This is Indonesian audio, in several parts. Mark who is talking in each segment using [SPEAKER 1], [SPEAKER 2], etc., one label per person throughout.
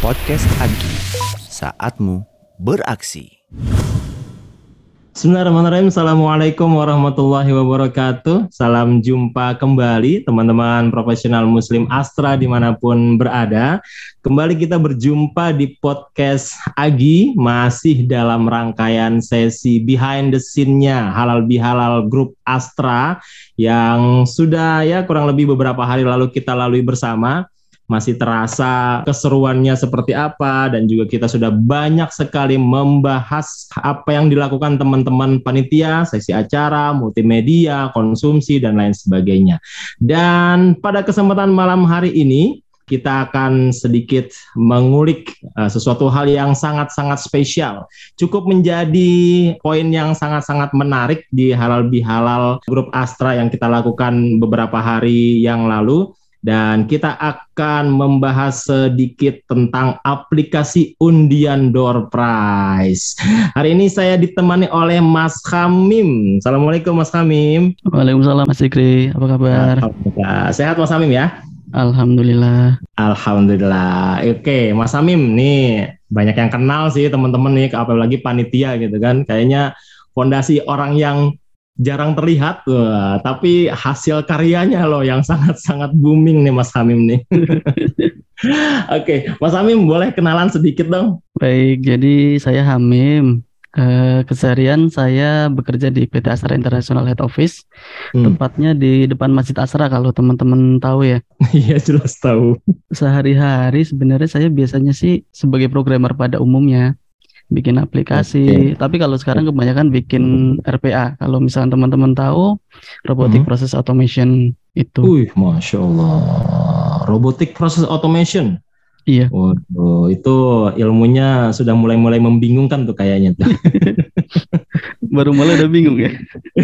[SPEAKER 1] Podcast Agi, saatmu beraksi.
[SPEAKER 2] Bismillahirrahmanirrahim. Assalamualaikum warahmatullahi wabarakatuh. Salam jumpa kembali teman-teman profesional muslim Astra di mana pun berada. Kembali kita berjumpa di podcast Agi masih dalam rangkaian sesi behind the scene-nya Halal Bihalal Grup Astra yang sudah ya kurang lebih beberapa hari lalu kita lalui bersama masih terasa keseruannya seperti apa dan juga kita sudah banyak sekali membahas apa yang dilakukan teman-teman panitia, sesi acara, multimedia, konsumsi dan lain sebagainya. Dan pada kesempatan malam hari ini kita akan sedikit mengulik uh, sesuatu hal yang sangat-sangat spesial. Cukup menjadi poin yang sangat-sangat menarik di halal bihalal grup Astra yang kita lakukan beberapa hari yang lalu dan kita akan membahas sedikit tentang aplikasi undian door prize. Hari ini saya ditemani oleh Mas Hamim. Assalamualaikum Mas Hamim.
[SPEAKER 3] Waalaikumsalam Mas Ikri. Apa kabar?
[SPEAKER 2] Sehat Mas Hamim ya?
[SPEAKER 3] Alhamdulillah.
[SPEAKER 2] Alhamdulillah. Oke, Mas Hamim nih banyak yang kenal sih teman-teman nih apalagi panitia gitu kan. Kayaknya fondasi orang yang jarang terlihat, Wah, tapi hasil karyanya loh yang sangat-sangat booming nih Mas Hamim nih. Oke, Mas Hamim boleh kenalan sedikit dong?
[SPEAKER 3] Baik, jadi saya Hamim. Eh, keseharian saya bekerja di PT Astra International Head Office, hmm. tepatnya di depan Masjid Asra kalau teman-teman tahu ya.
[SPEAKER 2] Iya jelas tahu.
[SPEAKER 3] Sehari-hari sebenarnya saya biasanya sih sebagai programmer pada umumnya bikin aplikasi. Okay. Tapi kalau sekarang kebanyakan bikin RPA. Kalau misalnya teman-teman tahu robotic hmm. process automation itu.
[SPEAKER 2] Wih, masya Allah, robotic process automation.
[SPEAKER 3] Iya.
[SPEAKER 2] Waduh, itu ilmunya sudah mulai-mulai membingungkan tuh kayaknya tuh.
[SPEAKER 3] Baru mulai udah bingung ya?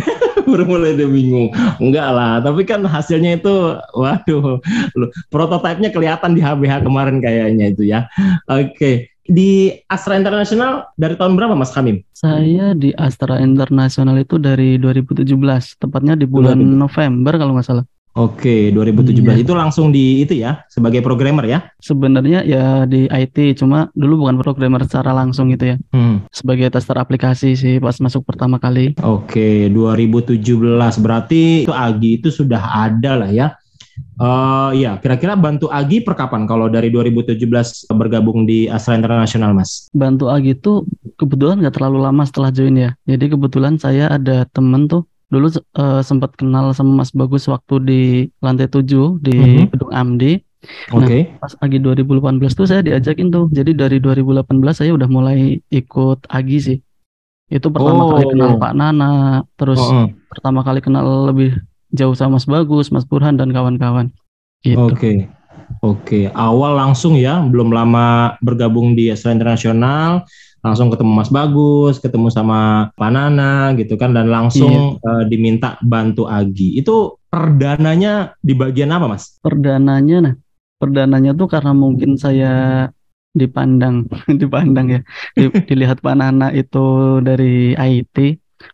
[SPEAKER 2] Baru mulai udah bingung. Enggak lah, tapi kan hasilnya itu, waduh, prototipenya kelihatan di HBH kemarin kayaknya itu ya. Oke, okay di Astra Internasional dari tahun berapa Mas Kamim?
[SPEAKER 3] Saya di Astra Internasional itu dari 2017, tepatnya di bulan November kalau nggak salah.
[SPEAKER 2] Oke, 2017 iya. itu langsung di itu ya sebagai programmer ya?
[SPEAKER 3] Sebenarnya ya di IT, cuma dulu bukan programmer secara langsung gitu ya. Hmm. Sebagai tester aplikasi sih pas masuk pertama kali.
[SPEAKER 2] Oke, 2017 berarti itu Agi itu sudah ada lah ya Uh, ya, kira-kira bantu Agi per kapan kalau dari 2017 bergabung di Astra Internasional, Mas?
[SPEAKER 3] Bantu Agi itu kebetulan nggak terlalu lama setelah join ya. Jadi kebetulan saya ada temen tuh dulu uh, sempat kenal sama Mas Bagus waktu di lantai 7 di mm -hmm. gedung Amdi. Nah, Oke. Okay. pas Agi 2018 tuh saya diajakin tuh. Jadi dari 2018 saya udah mulai ikut Agi sih. Itu pertama oh. kali kenal Pak Nana, terus oh. pertama kali kenal lebih jauh sama Mas Bagus, Mas Burhan dan kawan-kawan.
[SPEAKER 2] Gitu. Oke. Okay. Oke, okay. awal langsung ya, belum lama bergabung di Astra Internasional, langsung ketemu Mas Bagus, ketemu sama Panana gitu kan, dan langsung iya. uh, diminta bantu Agi. Itu perdananya di bagian apa, Mas?
[SPEAKER 3] Perdananya, nah, perdananya tuh karena mungkin saya dipandang, dipandang ya, dilihat Panana itu dari IT.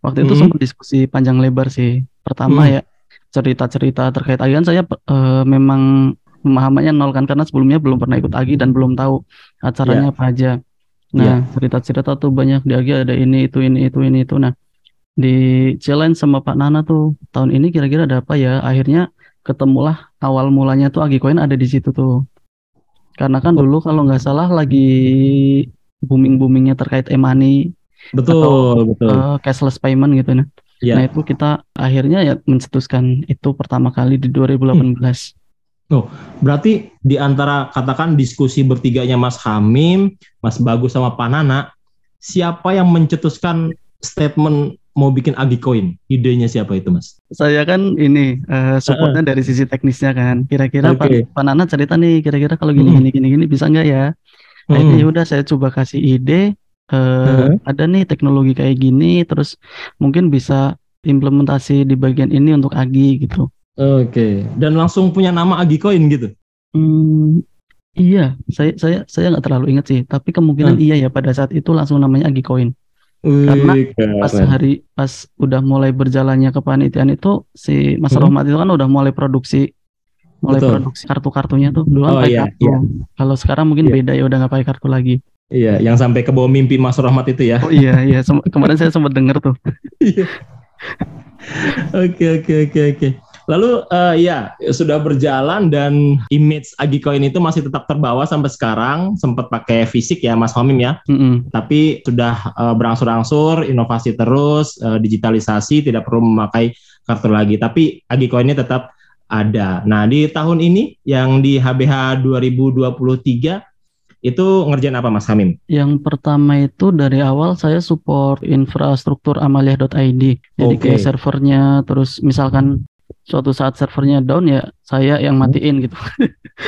[SPEAKER 3] Waktu itu hmm. sempat diskusi panjang lebar sih. Pertama hmm. ya cerita-cerita terkait Agi kan saya uh, memang pemahamannya nol kan karena sebelumnya belum pernah ikut Agi dan belum tahu acaranya yeah. apa aja. Nah, yeah. cerita-cerita tuh banyak di Agi ada ini itu ini itu ini itu. Nah, di challenge sama Pak Nana tuh tahun ini kira-kira ada apa ya? Akhirnya ketemulah awal mulanya tuh Agi Coin ada di situ tuh. Karena kan dulu kalau nggak salah lagi booming-boomingnya terkait e-money
[SPEAKER 2] betul atau betul uh,
[SPEAKER 3] cashless payment gitu nah. Ya. Nah itu kita akhirnya ya mencetuskan itu pertama kali di 2018. Hmm.
[SPEAKER 2] Oh, berarti di antara katakan diskusi bertiganya Mas Hamim, Mas Bagus sama Panana, siapa yang mencetuskan statement mau bikin Agikoin? Idenya siapa itu, Mas?
[SPEAKER 3] Saya kan ini uh, supportnya uh, dari sisi teknisnya kan. Kira-kira okay. Panana cerita nih, kira-kira kalau gini, hmm. gini gini gini bisa nggak ya? Nah hmm. ini udah saya coba kasih ide, uh, uh ada nih teknologi kayak gini terus mungkin bisa implementasi di bagian ini untuk Agi gitu.
[SPEAKER 2] Oke, okay. dan langsung punya nama Agi Coin gitu.
[SPEAKER 3] Hmm, iya, saya saya saya nggak terlalu ingat sih, tapi kemungkinan hmm. iya ya pada saat itu langsung namanya Agi Coin. Karena pas hari pas udah mulai berjalannya kepanitiaan itu si Mas hmm. Itu kan udah mulai produksi mulai
[SPEAKER 2] Betul.
[SPEAKER 3] produksi kartu-kartunya tuh dulu kan
[SPEAKER 2] Oh,
[SPEAKER 3] pakai
[SPEAKER 2] iya,
[SPEAKER 3] kartu.
[SPEAKER 2] iya.
[SPEAKER 3] Kalau sekarang mungkin
[SPEAKER 2] Iya.
[SPEAKER 3] beda ya udah nggak pakai kartu lagi.
[SPEAKER 2] Iya, yang sampai ke bawah mimpi Mas Rahmat itu ya.
[SPEAKER 3] Oh iya iya Sem- kemarin saya sempat denger tuh.
[SPEAKER 2] Oke oke oke oke. Lalu eh, ya sudah berjalan dan image Agikoin itu masih tetap terbawa sampai sekarang. Sempat pakai fisik ya Mas Homim ya.
[SPEAKER 3] Mm-mm.
[SPEAKER 2] Tapi sudah eh, berangsur-angsur, inovasi terus, eh, digitalisasi, tidak perlu memakai kartu lagi. Tapi Agikoinnya tetap ada. Nah di tahun ini yang di HBH 2023 itu ngerjain apa Mas Hamim?
[SPEAKER 3] Yang pertama itu dari awal saya support infrastruktur amalia.id. Jadi
[SPEAKER 2] Oke.
[SPEAKER 3] kayak servernya terus misalkan suatu saat servernya down ya saya yang matiin gitu.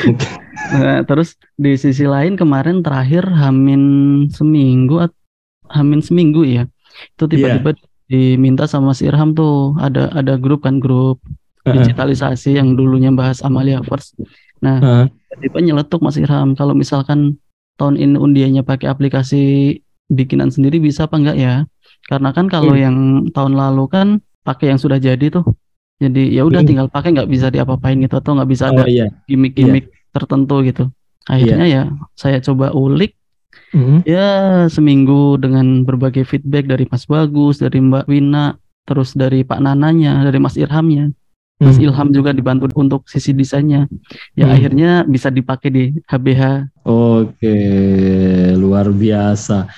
[SPEAKER 2] Oke.
[SPEAKER 3] Nah, terus di sisi lain kemarin terakhir Hamin seminggu Hamin seminggu ya. Itu
[SPEAKER 2] Iya.
[SPEAKER 3] tiba-tiba diminta sama si Irham tuh ada ada grup kan grup digitalisasi yang dulunya bahas Amalia First. Nah,
[SPEAKER 2] Heeh.
[SPEAKER 3] Tiba-tiba nyeletuk Mas Irham kalau misalkan tahun ini undiannya pakai aplikasi bikinan sendiri bisa apa enggak ya? Karena kan kalau
[SPEAKER 2] Hmm.
[SPEAKER 3] yang tahun lalu kan pakai yang sudah jadi tuh. Jadi ya udah
[SPEAKER 2] Hmm.
[SPEAKER 3] tinggal pakai nggak bisa diapa-apain gitu atau nggak bisa ada
[SPEAKER 2] Oh iya.
[SPEAKER 3] gimmick-gimmick tertentu gitu. Akhirnya ya saya coba ulik
[SPEAKER 2] Mhm.
[SPEAKER 3] ya seminggu dengan berbagai feedback dari Mas Bagus, dari Mbak Wina, terus dari Pak Nananya, dari Mas Irhamnya. Mas
[SPEAKER 2] Hmm.
[SPEAKER 3] Ilham juga dibantu untuk sisi desainnya. Ya
[SPEAKER 2] Hmm.
[SPEAKER 3] akhirnya bisa dipakai di HBH.
[SPEAKER 2] Oke, luar biasa.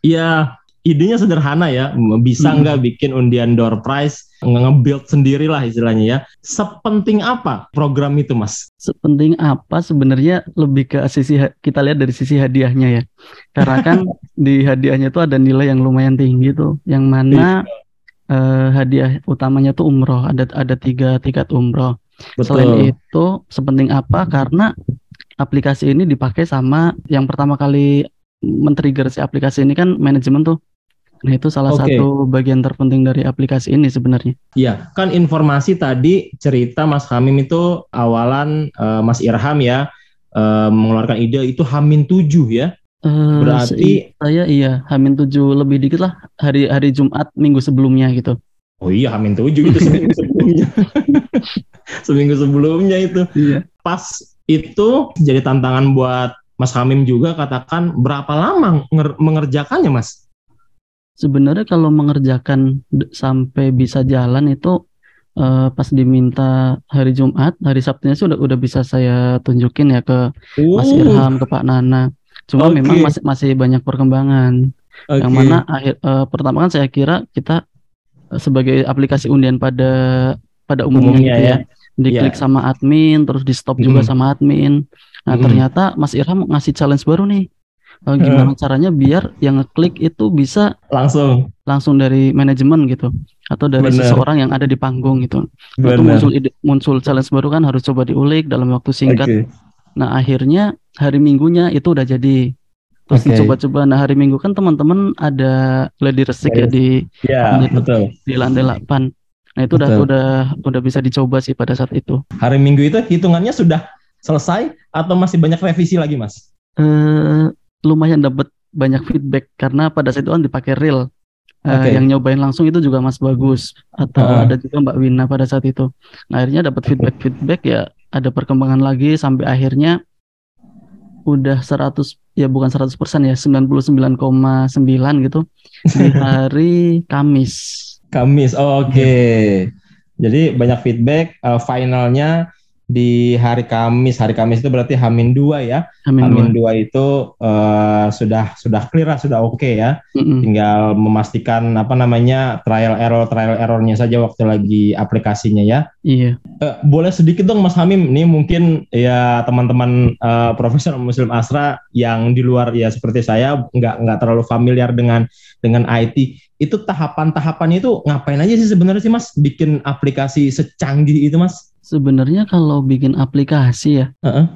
[SPEAKER 2] Ya, idenya sederhana ya. Bisa
[SPEAKER 3] Mm-mm.
[SPEAKER 2] nggak bikin undian door prize, nge- nge-build sendiri lah istilahnya ya. Sepenting apa program itu, Mas?
[SPEAKER 3] Sepenting apa sebenarnya lebih ke sisi kita lihat dari sisi hadiahnya ya. Karena kan di hadiahnya itu ada nilai yang lumayan tinggi tuh. Yang mana eh, hadiah utamanya tuh umroh. Ada ada tiga tiket umroh. Selain itu, sepenting apa? Karena aplikasi ini dipakai sama yang pertama kali men-trigger si aplikasi ini kan manajemen tuh. Nah, itu salah
[SPEAKER 2] Oke.
[SPEAKER 3] satu bagian terpenting dari aplikasi ini sebenarnya.
[SPEAKER 2] Iya, kan informasi tadi cerita Mas Hamim itu awalan eh, Mas Irham ya eh, mengeluarkan ide itu Hamin 7 ya.
[SPEAKER 3] Eh,
[SPEAKER 2] Berarti-
[SPEAKER 3] saya iya, Hamin 7 lebih dikit lah hari hari Jumat minggu sebelumnya gitu.
[SPEAKER 2] Oh iya, Hamin 7 itu seminggu sebelumnya. seminggu sebelumnya itu.
[SPEAKER 3] Iya.
[SPEAKER 2] Pas itu jadi tantangan buat Mas Hamim juga katakan berapa lama nger- mengerjakannya, Mas?
[SPEAKER 3] Sebenarnya kalau mengerjakan sampai bisa jalan itu eh, pas diminta hari Jumat, hari Sabtunya sih udah bisa saya tunjukin ya ke Mas
[SPEAKER 2] Oh,
[SPEAKER 3] Irham, ke Pak Nana. Cuma
[SPEAKER 2] Oke.
[SPEAKER 3] memang masih masih banyak perkembangan.
[SPEAKER 2] oke.
[SPEAKER 3] Yang mana akhir eh, pertama kan saya kira kita eh, sebagai aplikasi undian pada pada umumnya,
[SPEAKER 2] Umumnya
[SPEAKER 3] gitu
[SPEAKER 2] ya.
[SPEAKER 3] Diklik
[SPEAKER 2] Iya.
[SPEAKER 3] sama admin, terus di stop juga
[SPEAKER 2] Mm-mm.
[SPEAKER 3] sama admin. Nah,
[SPEAKER 2] Mm-mm.
[SPEAKER 3] ternyata Mas Irham ngasih challenge baru nih. Eh, gimana caranya biar yang ngeklik itu bisa
[SPEAKER 2] langsung.
[SPEAKER 3] langsung dari manajemen gitu atau dari
[SPEAKER 2] Bener.
[SPEAKER 3] seseorang yang ada di panggung gitu. Itu
[SPEAKER 2] Benar.
[SPEAKER 3] muncul ide, muncul challenge baru kan harus coba diulik dalam waktu singkat.
[SPEAKER 2] Oke.
[SPEAKER 3] Nah, akhirnya hari Minggunya itu udah jadi. Terus
[SPEAKER 2] Oke.
[SPEAKER 3] dicoba-coba. Nah, hari Minggu kan teman-teman ada gladi resik ya di
[SPEAKER 2] Ya,
[SPEAKER 3] Gitu.
[SPEAKER 2] betul.
[SPEAKER 3] di lantai 8. Nah, itu udah
[SPEAKER 2] Betul.
[SPEAKER 3] udah udah bisa dicoba sih pada saat itu.
[SPEAKER 2] Hari Minggu itu hitungannya sudah selesai atau masih banyak revisi lagi, Mas?
[SPEAKER 3] Eh lumayan dapat banyak feedback karena pada saat itu kan dipakai real. Eh,
[SPEAKER 2] Oke.
[SPEAKER 3] yang nyobain langsung itu juga Mas Bagus atau
[SPEAKER 2] Heeh.
[SPEAKER 3] ada juga Mbak Wina pada saat itu. Nah, akhirnya dapat feedback-feedback ya ada perkembangan lagi sampai akhirnya udah 100 ya bukan 100% ya 99,9 gitu di hari Kamis.
[SPEAKER 2] Kamis. Oh, Oke. Jadi banyak feedback eh, finalnya di hari Kamis. Hari Kamis itu berarti Hamin 2 ya.
[SPEAKER 3] Amin.
[SPEAKER 2] Hamin 2 itu eh, sudah sudah clear lah, sudah oke ya.
[SPEAKER 3] Mm-mm.
[SPEAKER 2] Tinggal memastikan apa namanya trial error trial errornya saja waktu lagi aplikasinya ya.
[SPEAKER 3] Iya.
[SPEAKER 2] Eh, boleh sedikit dong Mas Hamim, ini mungkin ya teman-teman eh, profesional Muslim Asra yang di luar ya seperti saya nggak nggak terlalu familiar dengan dengan IT. Itu tahapan-tahapannya itu ngapain aja sih sebenarnya sih Mas bikin aplikasi secanggih itu Mas?
[SPEAKER 3] Sebenarnya kalau bikin aplikasi ya
[SPEAKER 2] Heeh.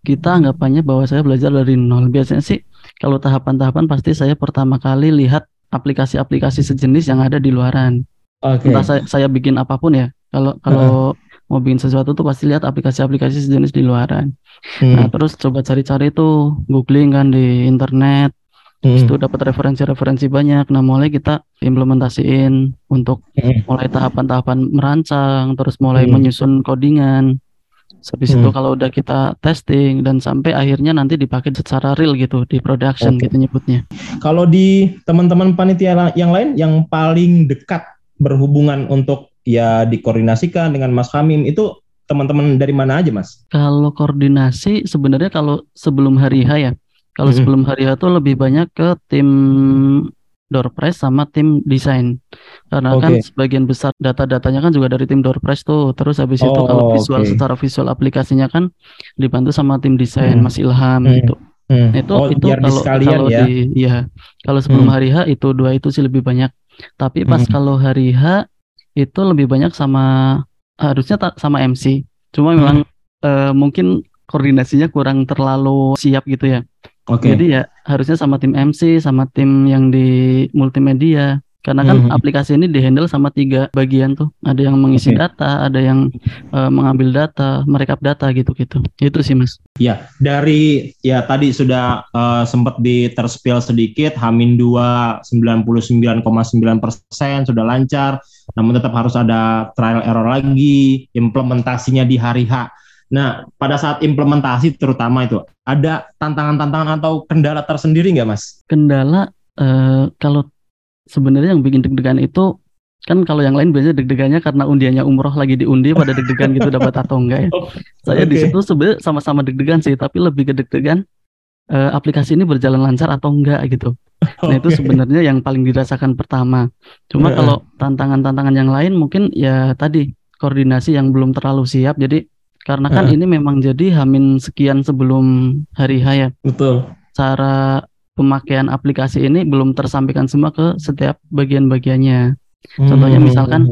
[SPEAKER 3] kita anggapannya bahwa saya belajar dari nol. Biasanya sih kalau tahapan-tahapan pasti saya pertama kali lihat aplikasi-aplikasi sejenis yang ada di luaran.
[SPEAKER 2] Oke.
[SPEAKER 3] Entah saya, saya bikin apa pun ya. Kalau kalau mau bikin sesuatu tuh pasti lihat aplikasi-aplikasi sejenis di luaran.
[SPEAKER 2] Hmm.
[SPEAKER 3] Nah, terus coba cari-cari tuh googling kan di internet.
[SPEAKER 2] Hmm.
[SPEAKER 3] Terus itu dapat referensi-referensi banyak. Nah, mulai kita implementasiin untuk
[SPEAKER 2] Hmm.
[SPEAKER 3] mulai tahapan-tahapan merancang, terus mulai
[SPEAKER 2] Hmm.
[SPEAKER 3] menyusun codingan. Habis
[SPEAKER 2] Hmm.
[SPEAKER 3] itu kalau udah kita testing dan sampai akhirnya nanti dipakai secara real gitu di production
[SPEAKER 2] Oke.
[SPEAKER 3] gitu nyebutnya.
[SPEAKER 2] Kalau di teman-teman panitia yang lain yang paling dekat berhubungan untuk ya dikoordinasikan dengan Mas Hamim itu teman-teman dari mana aja Mas?
[SPEAKER 3] Kalau koordinasi sebenarnya kalau sebelum hari H ya. Kalau
[SPEAKER 2] Mhm.
[SPEAKER 3] sebelum hari H tuh lebih banyak ke tim Doorpress sama tim desain. Karena kan
[SPEAKER 2] Oke.
[SPEAKER 3] sebagian besar data-datanya kan juga dari tim Doorpress tuh. Terus habis itu kalau
[SPEAKER 2] Oh,
[SPEAKER 3] visual
[SPEAKER 2] oke.
[SPEAKER 3] secara visual aplikasinya kan dibantu sama tim desain
[SPEAKER 2] Hmm.
[SPEAKER 3] Mas Ilham
[SPEAKER 2] Hmm.
[SPEAKER 3] gitu.
[SPEAKER 2] Hmm.
[SPEAKER 3] Itu
[SPEAKER 2] oh,
[SPEAKER 3] itu kalau kalau
[SPEAKER 2] ya.
[SPEAKER 3] di iya. Kalau sebelum
[SPEAKER 2] Hmm.
[SPEAKER 3] hari H itu dua itu sih lebih banyak. Tapi pas
[SPEAKER 2] Hmm.
[SPEAKER 3] kalau hari H itu lebih banyak sama harusnya sama MC. Cuma memang eh, mungkin koordinasinya kurang terlalu siap gitu ya.
[SPEAKER 2] Oke.
[SPEAKER 3] Jadi ya harusnya sama tim MC, sama tim yang di multimedia. Karena kan
[SPEAKER 2] Mhm.
[SPEAKER 3] aplikasi ini dihandle sama tiga bagian tuh. Ada yang mengisi
[SPEAKER 2] Oke.
[SPEAKER 3] data, ada yang eh, mengambil data, merekap data gitu-gitu. Itu sih Mas.
[SPEAKER 2] Ya, dari ya tadi sudah eh, sempat diterspil sedikit, Hamin 2 99,9% sudah lancar, namun tetap harus ada trial error lagi, implementasinya di hari H. Nah, pada saat implementasi terutama itu, ada tantangan-tantangan atau kendala tersendiri nggak, Mas?
[SPEAKER 3] Kendala eh, kalau sebenarnya yang bikin deg-degan itu kan kalau yang lain biasanya deg-degannya karena undiannya umroh lagi diundi pada deg-degan gitu dapat atau enggak ya. Saya di
[SPEAKER 2] Oke.
[SPEAKER 3] situ sebenarnya sama-sama deg-degan sih, tapi lebih ke deg-degan eh, aplikasi ini berjalan lancar atau enggak gitu. Nah, itu sebenarnya yang paling dirasakan pertama. Cuma
[SPEAKER 2] Heeh.
[SPEAKER 3] kalau tantangan-tantangan yang lain mungkin ya tadi koordinasi yang belum terlalu siap. Jadi karena kan
[SPEAKER 2] Heeh.
[SPEAKER 3] ini memang jadi hamin sekian sebelum hari H ya.
[SPEAKER 2] Betul.
[SPEAKER 3] Cara pemakaian aplikasi ini belum tersampaikan semua ke setiap bagian-bagiannya. Contohnya
[SPEAKER 2] Hmm.
[SPEAKER 3] misalkan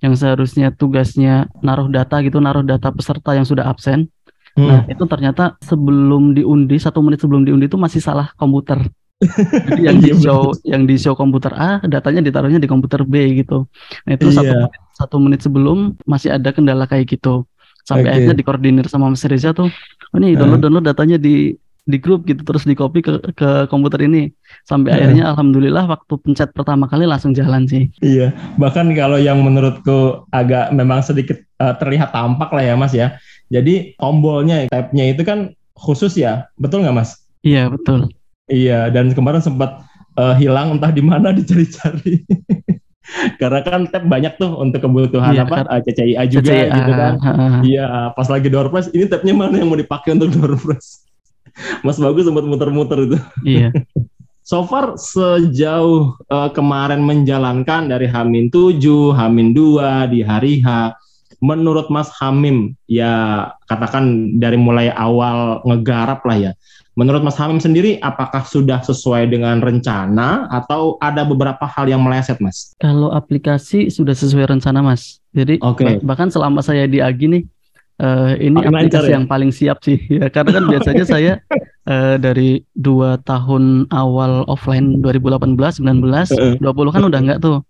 [SPEAKER 3] yang seharusnya tugasnya naruh data gitu, naruh data peserta yang sudah absen.
[SPEAKER 2] Hmm.
[SPEAKER 3] Nah, itu ternyata sebelum diundi, satu menit sebelum diundi itu masih salah komputer. Jadi yang di
[SPEAKER 2] Iya,
[SPEAKER 3] show, yang di show komputer A, datanya ditaruhnya di komputer B gitu. Nah, itu satu
[SPEAKER 2] Iya.
[SPEAKER 3] menit, satu menit sebelum masih ada kendala kayak gitu. Sampai
[SPEAKER 2] Oke.
[SPEAKER 3] akhirnya dikoordinir sama Mas Reza tuh, oh, nih download download datanya di di grup gitu terus di copy ke ke komputer ini. Sampai
[SPEAKER 2] Heeh.
[SPEAKER 3] akhirnya alhamdulillah waktu pencet pertama kali langsung jalan sih.
[SPEAKER 2] Iya, bahkan kalau yang menurutku agak memang sedikit eh, terlihat tampak lah ya Mas ya. Jadi tombolnya, tab-nya itu kan khusus ya, betul nggak Mas?
[SPEAKER 3] Iya, betul.
[SPEAKER 2] Iya, dan kemarin sempat eh, hilang entah di mana dicari-cari. Karena kan tab banyak tuh untuk kebutuhan
[SPEAKER 3] Iya,
[SPEAKER 2] apa
[SPEAKER 3] kar-
[SPEAKER 2] eh, CCIA juga
[SPEAKER 3] CCA,
[SPEAKER 2] gitu kan. Iya, pas lagi door press, ini tabnya mana yang mau dipakai untuk door press? Mas Bagus sempat muter-muter itu.
[SPEAKER 3] Iya.
[SPEAKER 2] So far sejauh eh, kemarin menjalankan dari Hamin 7, Hamin 2 di hari H, menurut Mas Hamim ya katakan dari mulai awal ngegarap lah ya. Menurut Mas Hamim sendiri apakah sudah sesuai dengan rencana atau ada beberapa hal yang meleset, Mas?
[SPEAKER 3] Kalau aplikasi sudah sesuai rencana, Mas. Jadi
[SPEAKER 2] Oke.
[SPEAKER 3] bah- bahkan selama saya di Agi nih, eh, ini
[SPEAKER 2] Paling lancar
[SPEAKER 3] aplikasi
[SPEAKER 2] ya?
[SPEAKER 3] yang paling siap sih. Ya, karena kan biasanya saya eh, dari dua tahun awal offline 2018, 19,
[SPEAKER 2] Heeh.
[SPEAKER 3] 20 kan udah enggak tuh.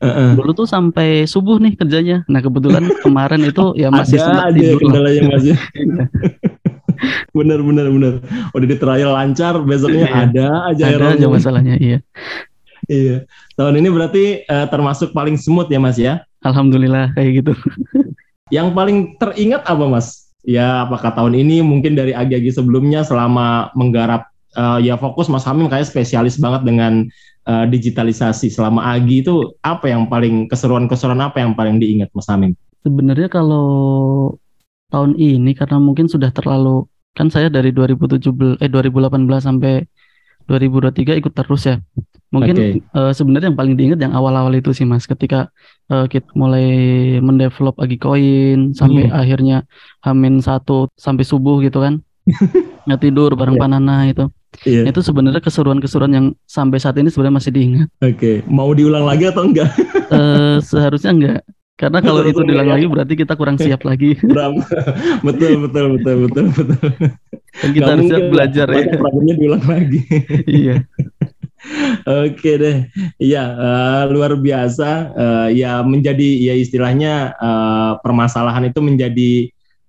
[SPEAKER 2] Heeh.
[SPEAKER 3] Dulu tuh sampai subuh nih kerjanya. Nah kebetulan kemarin itu ya masih
[SPEAKER 2] ada
[SPEAKER 3] sempat
[SPEAKER 2] aja
[SPEAKER 3] tidur
[SPEAKER 2] kendalanya Mas ya.
[SPEAKER 3] Iya.
[SPEAKER 2] bener bener bener. Udah di trial lancar, besoknya
[SPEAKER 3] Iya.
[SPEAKER 2] ada aja
[SPEAKER 3] Ada aja masalahnya, iya.
[SPEAKER 2] Iya. Tahun ini berarti eh, termasuk paling smooth ya Mas ya.
[SPEAKER 3] Alhamdulillah kayak gitu.
[SPEAKER 2] Yang paling teringat apa Mas? Ya apakah tahun ini mungkin dari agi-agi sebelumnya selama menggarap eh, ya fokus Mas Hamim kayak spesialis banget dengan eh, digitalisasi selama agi itu apa yang paling keseruan-keseruan apa yang paling diingat Mas Hamim?
[SPEAKER 3] Sebenarnya kalau tahun ini karena mungkin sudah terlalu kan saya dari 2017 eh 2018 sampai 2023 ikut terus ya. Mungkin
[SPEAKER 2] Oke.
[SPEAKER 3] eh, sebenarnya yang paling diingat yang awal-awal itu sih Mas ketika eh, kita mulai mendevelop Agi Koin sampai
[SPEAKER 2] Hmm.
[SPEAKER 3] akhirnya Hamin satu sampai subuh gitu kan. Nggak tidur bareng
[SPEAKER 2] Iya.
[SPEAKER 3] Panana itu.
[SPEAKER 2] Iya.
[SPEAKER 3] Itu sebenarnya keseruan-keseruan yang sampai saat ini sebenarnya masih diingat.
[SPEAKER 2] Oke. Mau diulang lagi atau enggak?
[SPEAKER 3] Eh, seharusnya enggak. Karena kalau itu diulang
[SPEAKER 2] enggak ya.
[SPEAKER 3] lagi berarti kita kurang siap lagi.
[SPEAKER 2] Betul betul betul betul betul.
[SPEAKER 3] Dan kita harus belajar ya.
[SPEAKER 2] problemnya diulang lagi.
[SPEAKER 3] Iya.
[SPEAKER 2] Oke deh, iya eh, luar biasa. Eh, ya menjadi ya istilahnya eh, permasalahan itu menjadi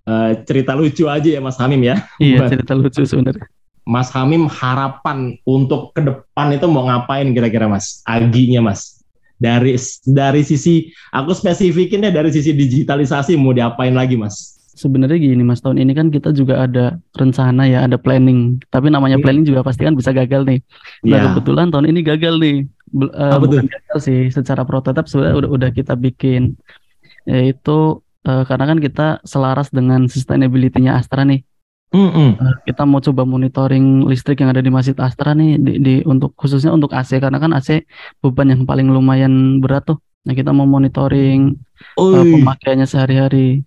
[SPEAKER 2] eh, cerita lucu aja ya Mas Hamim ya.
[SPEAKER 3] Iya, cerita lucu sebenarnya.
[SPEAKER 2] Mas Hamim harapan untuk ke depan itu mau ngapain kira-kira Mas? Aginya Mas. Dari dari sisi aku spesifikin deh dari sisi digitalisasi mau diapain lagi Mas?
[SPEAKER 3] Sebenarnya gini Mas, tahun ini kan kita juga ada rencana ya, ada planning. Tapi namanya
[SPEAKER 2] Hmm.
[SPEAKER 3] planning juga pasti kan bisa gagal nih. Nah,
[SPEAKER 2] Ya.
[SPEAKER 3] kebetulan tahun ini gagal nih. Eh,
[SPEAKER 2] Apa
[SPEAKER 3] bukan gagal sih, secara prototipe sebenarnya udah udah kita bikin. Yaitu eh, karena kan kita selaras dengan sustainability-nya Astra nih.
[SPEAKER 2] Mm-mm.
[SPEAKER 3] Eh, kita mau coba monitoring listrik yang ada di Masjid Astra nih di, di untuk khususnya untuk AC karena kan AC beban yang paling lumayan berat tuh. Nah, kita mau monitoring uh, pemakaiannya sehari-hari.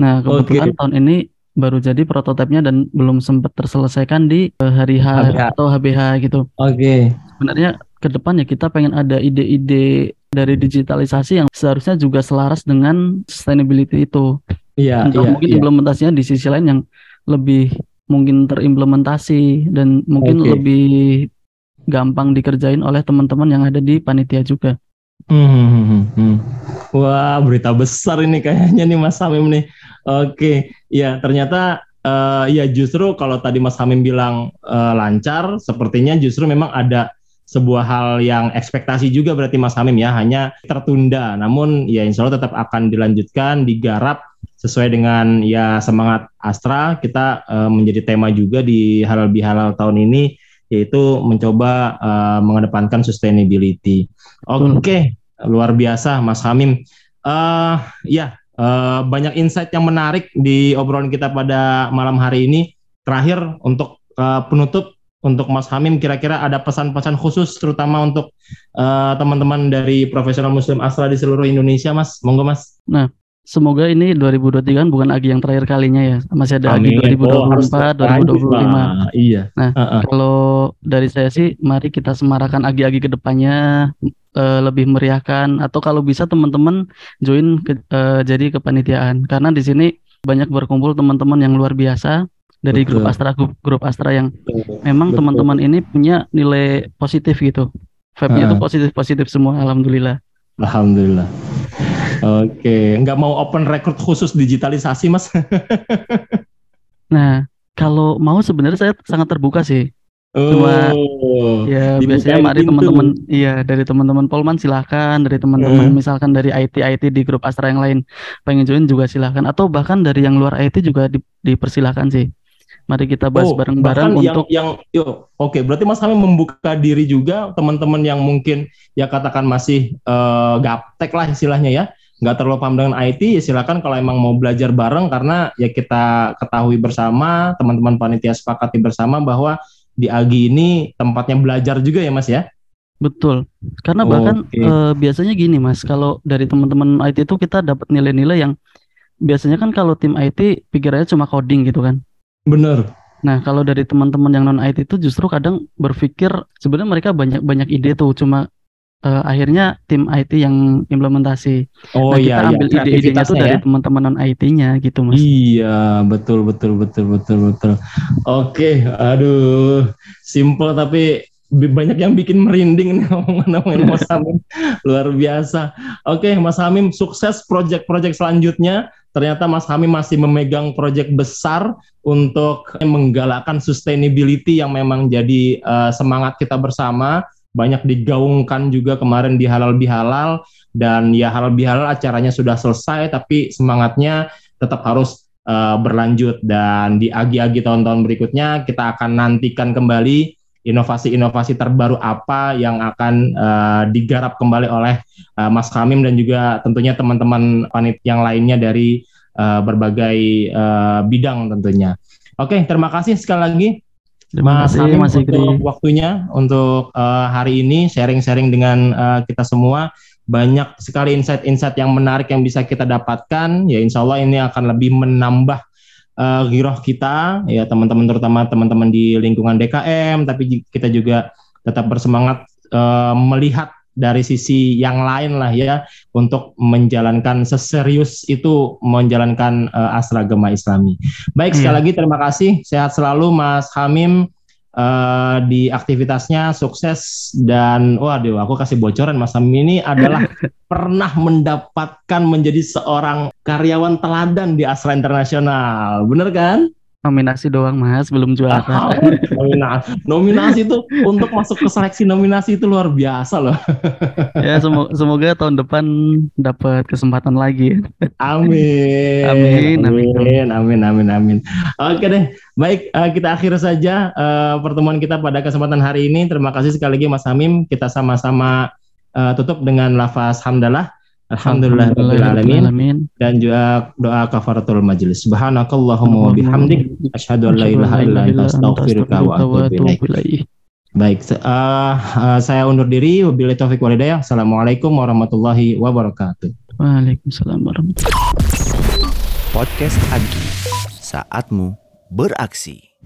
[SPEAKER 3] Nah, kebetulan tahun ini baru jadi prototipenya dan belum sempat terselesaikan di uh, hari H
[SPEAKER 2] HBH.
[SPEAKER 3] atau HBH gitu.
[SPEAKER 2] Oke.
[SPEAKER 3] Sebenarnya ke depan ya kita pengen ada ide-ide dari digitalisasi yang seharusnya juga selaras dengan sustainability itu.
[SPEAKER 2] Iya,
[SPEAKER 3] Untuk
[SPEAKER 2] iya,
[SPEAKER 3] mungkin
[SPEAKER 2] iya.
[SPEAKER 3] implementasinya di sisi lain yang lebih mungkin terimplementasi dan mungkin
[SPEAKER 2] Oke.
[SPEAKER 3] lebih gampang dikerjain oleh teman-teman yang ada di panitia juga.
[SPEAKER 2] Hmm, hmm, hmm, hmm. Wah, berita besar ini kayaknya nih Mas Hamim nih. Oke, ya ternyata eh, ya justru kalau tadi Mas Hamim bilang eh, lancar, sepertinya justru memang ada sebuah hal yang ekspektasi juga berarti Mas Hamim ya, hanya tertunda. Namun ya insya Allah tetap akan dilanjutkan, digarap sesuai dengan ya semangat Astra. Kita eh, menjadi tema juga di halal bihalal tahun ini yaitu mencoba eh, mengedepankan sustainability. Oke, luar biasa Mas Hamim. Eh ya, eh, banyak insight yang menarik di obrolan kita pada malam hari ini. Terakhir untuk eh, penutup untuk Mas Hamim kira-kira ada pesan-pesan khusus terutama untuk teman-teman dari profesional muslim Astra di seluruh Indonesia Mas. Monggo Mas.
[SPEAKER 3] Semoga ini 2023 kan bukan Agi yang terakhir kalinya ya. Masih ada Agi
[SPEAKER 2] Amin. Oh, harus
[SPEAKER 3] 2024,
[SPEAKER 2] lanjut,
[SPEAKER 3] 2025.
[SPEAKER 2] Pak. Iya.
[SPEAKER 3] Nah,
[SPEAKER 2] Heeh.
[SPEAKER 3] Kalau dari saya sih, mari kita semarakan agi-agi ke depannya, eh, lebih meriahkan, atau kalau bisa teman-teman join ke, eh, jadi kepanitiaan. Karena di sini banyak berkumpul teman-teman yang luar biasa dari
[SPEAKER 2] Betul.
[SPEAKER 3] grup Astra, grup, grup Astra yang memang
[SPEAKER 2] Betul.
[SPEAKER 3] teman-teman ini punya nilai positif gitu. Vibe-nya itu positif-positif semua, alhamdulillah.
[SPEAKER 2] Alhamdulillah. Oke, nggak mau open record khusus digitalisasi Mas?
[SPEAKER 3] Nah, kalau mau sebenarnya saya sangat terbuka sih. Cuma,
[SPEAKER 2] Oh,
[SPEAKER 3] Ya, biasanya mari teman-teman, iya dari teman-teman Polman silahkan, dari teman-teman
[SPEAKER 2] Hmm.
[SPEAKER 3] misalkan dari IT IT di grup Astra yang lain pengen join juga silahkan, atau bahkan dari yang luar IT juga di- dipersilahkan sih. Mari kita bahas
[SPEAKER 2] Oh,
[SPEAKER 3] bareng-bareng untuk
[SPEAKER 2] yang yang yo, oke berarti Mas Hamim membuka diri juga teman-teman yang mungkin ya katakan masih eh, gaptek lah istilahnya ya nggak terlalu paham dengan IT ya silakan kalau emang mau belajar bareng karena ya kita ketahui bersama teman-teman panitia sepakati bersama bahwa di Agi ini tempatnya belajar juga ya Mas ya
[SPEAKER 3] betul. Karena bahkan
[SPEAKER 2] Oke.
[SPEAKER 3] eh, biasanya gini Mas, kalau dari teman-teman IT itu kita dapat nilai-nilai yang biasanya kan kalau tim IT pikirannya cuma coding gitu kan.
[SPEAKER 2] bener
[SPEAKER 3] Nah, kalau dari teman-teman yang non IT itu justru kadang berpikir sebenarnya mereka banyak banyak ide tuh, cuma eh, akhirnya tim IT yang implementasi.
[SPEAKER 2] oh
[SPEAKER 3] Nah, kita
[SPEAKER 2] iya iya
[SPEAKER 3] ambil ide-idenya tuh
[SPEAKER 2] kreativitasnya
[SPEAKER 3] dari
[SPEAKER 2] ya
[SPEAKER 3] teman-teman non IT-nya gitu, Mas.
[SPEAKER 2] Iya, betul betul betul betul betul. Oke, aduh, simple tapi banyak yang bikin merinding nih ngomong-ngomongin Mas Hamim. Luar biasa. Oke, Mas Hamim, sukses project-project selanjutnya. Ternyata Mas Hamim masih memegang project besar untuk menggalakkan sustainability yang memang jadi eh, semangat kita bersama. Banyak digaungkan juga kemarin di Halal Bihalal. Dan ya Halal Bihalal acaranya sudah selesai tapi semangatnya tetap harus uh, berlanjut. Dan di agi-agi tahun-tahun berikutnya kita akan nantikan kembali inovasi-inovasi terbaru apa yang akan uh, digarap kembali oleh uh, Mas Kamim dan juga tentunya teman-teman panit yang lainnya dari uh, berbagai uh, bidang tentunya. Oke, terima kasih sekali lagi
[SPEAKER 3] Terima
[SPEAKER 2] Mas
[SPEAKER 3] kasih, Mas Fikri.
[SPEAKER 2] untuk waktunya untuk uh, hari ini sharing-sharing dengan uh, kita semua. Banyak sekali insight-insight yang menarik yang bisa kita dapatkan. Ya insya Allah ini akan lebih menambah uh, giroh kita, ya teman-teman terutama teman-teman di lingkungan DKM. Tapi kita juga tetap bersemangat uh, melihat dari sisi yang lain lah ya untuk menjalankan seserius itu menjalankan uh, asra agama Islami. Baik sekali
[SPEAKER 3] Iya.
[SPEAKER 2] lagi terima kasih. Sehat selalu Mas Hamim eh, di aktivitasnya sukses dan waduh aku kasih bocoran Mas Hamim ini adalah pernah mendapatkan menjadi seorang karyawan teladan di Asra Internasional. Bener kan?
[SPEAKER 3] Nominasi doang Mas, belum juara.
[SPEAKER 2] nominasi, nominasi itu untuk masuk ke seleksi nominasi itu luar biasa loh.
[SPEAKER 3] ya semoga, semoga tahun depan dapat kesempatan lagi.
[SPEAKER 2] Amin.
[SPEAKER 3] Amin, amin.
[SPEAKER 2] Amin, amin, amin, amin. Oke deh, baik uh, kita akhir saja uh, pertemuan kita pada kesempatan hari ini. Terima kasih sekali lagi Mas Hamim. Kita sama-sama uh, tutup dengan lafaz hamdalah. Alhamdulillah alamin dan juga doa kafaratul majelis. Subhanakallahumma wa bihamdik asyhadu an la ilaha illa anta astaghfiruka wa atubu ilaik. Baik, uh, uh, saya undur diri. Wabillahi taufik walhidayah. Assalamualaikum warahmatullahi wabarakatuh.
[SPEAKER 3] Waalaikumsalam warahmatullahi wabarakatuh.
[SPEAKER 1] Podcast Agi, saatmu beraksi.